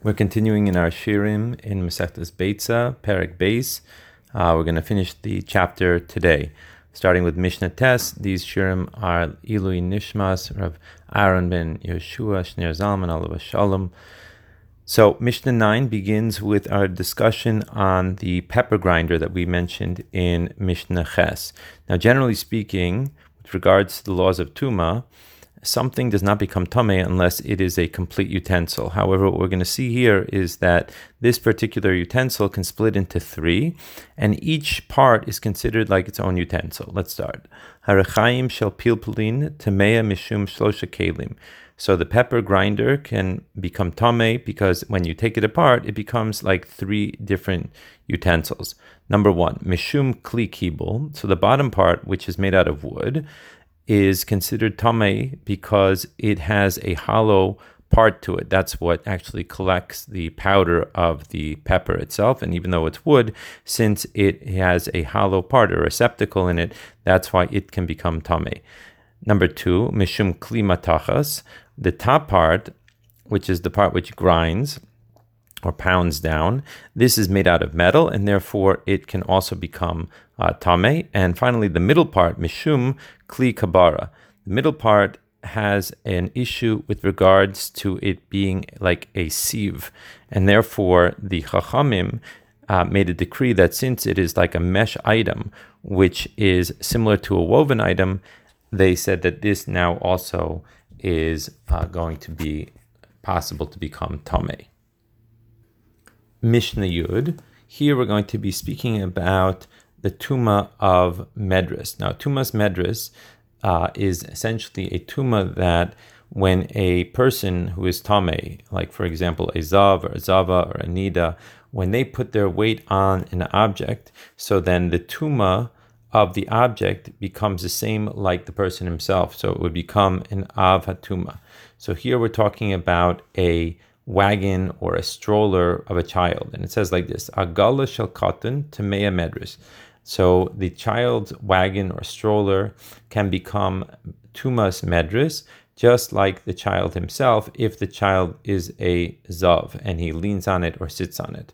We're continuing in our Shirim in Masechtas Beitza, Perek Beis. Uh, we're going to finish the chapter today, starting with Mishnah Tes. These Shirim are Ilui Nishmas, Rav Aaron ben Yeshua, Shneur Zalman, Alav Shalom. So Mishnah 9 begins with our discussion on the pepper grinder that we mentioned in Mishnah Ches. Now, generally speaking, with regards to the laws of Tuma, something does not become tame unless it is a complete utensil. However, what we're going to see here is that this particular utensil can split into three, and each part is considered like its own utensil. Let's start. Mishum kelim. So the pepper grinder can become tame because when you take it apart, it becomes like three different utensils. Number one, mishum kli kibul. So the bottom part, which is made out of wood, is considered tame because it has a hollow part to it. That's what actually collects the powder of the pepper itself. And even though it's wood, since it has a hollow part or receptacle in it, that's why it can become tame. Number two, mishum kli matachos, the top part, which is the part which grinds, or pounds down. This is made out of metal, and therefore it can also become uh, tame. And finally, the middle part, mishum kli kabara. The middle part has an issue with regards to it being like a sieve, and therefore the chachamim uh, made a decree that since it is like a mesh item, which is similar to a woven item, they said that this now also is uh, going to be possible to become tame. Mishnah Yud. Here we're going to be speaking about the Tuma of Medris. Now, Tumas Medris uh, is essentially a Tuma that when a person who is Tame, like for example a Zav or a Zava or a Nida, when they put their weight on an object, so then the Tuma of the object becomes the same like the person himself. So it would become an Av Hatuma. So here we're talking about a wagon or a stroller of a child. And it says like this Agala shel katan tamea medris. So the child's wagon or stroller can become tumas medris, just like the child himself, if the child is a zav and he leans on it or sits on it.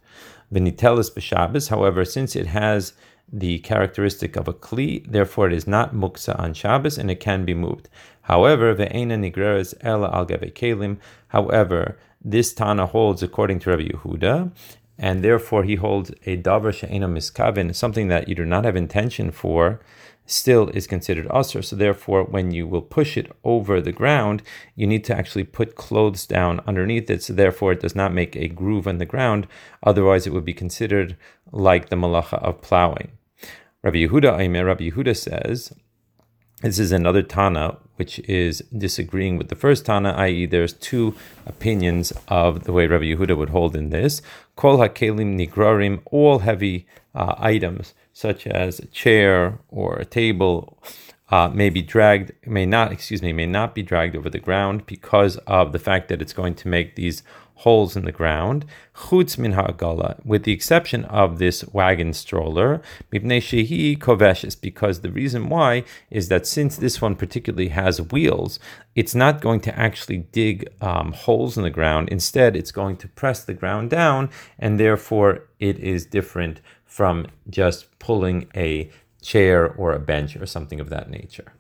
Vinitelis b'Shabbos, however, since it has the characteristic of a kli, therefore it is not muksa on Shabbos and it can be moved. However, ve'ena nigreres ela al kelim. However, this Tana holds according to Rabbi Yehuda, and therefore he holds a davar she'ena miskavin, something that you do not have intention for, still is considered assur. So therefore, when you will push it over the ground, you need to actually put clothes down underneath it. So therefore, it does not make a groove on the ground. Otherwise, it would be considered like the malacha of plowing. Rabbi Yehuda Aimer, Rabbi Yehuda says, this is another Tana which is disagreeing with the first Tana, i.e., there's two opinions of the way Rabbi Yehuda would hold in this. Kol hakelim nigrarim, all heavy uh, items such as a chair or a table uh, may be dragged, may not, excuse me, may not be dragged over the ground because of the fact that it's going to make these holes in the ground, chutz min ha'agala, with the exception of this wagon stroller, mipnei shehi koveshes, because the reason why is that since this one particularly has wheels, it's not going to actually dig um, holes in the ground. Instead, it's going to press the ground down, and therefore it is different from just pulling a chair or a bench or something of that nature.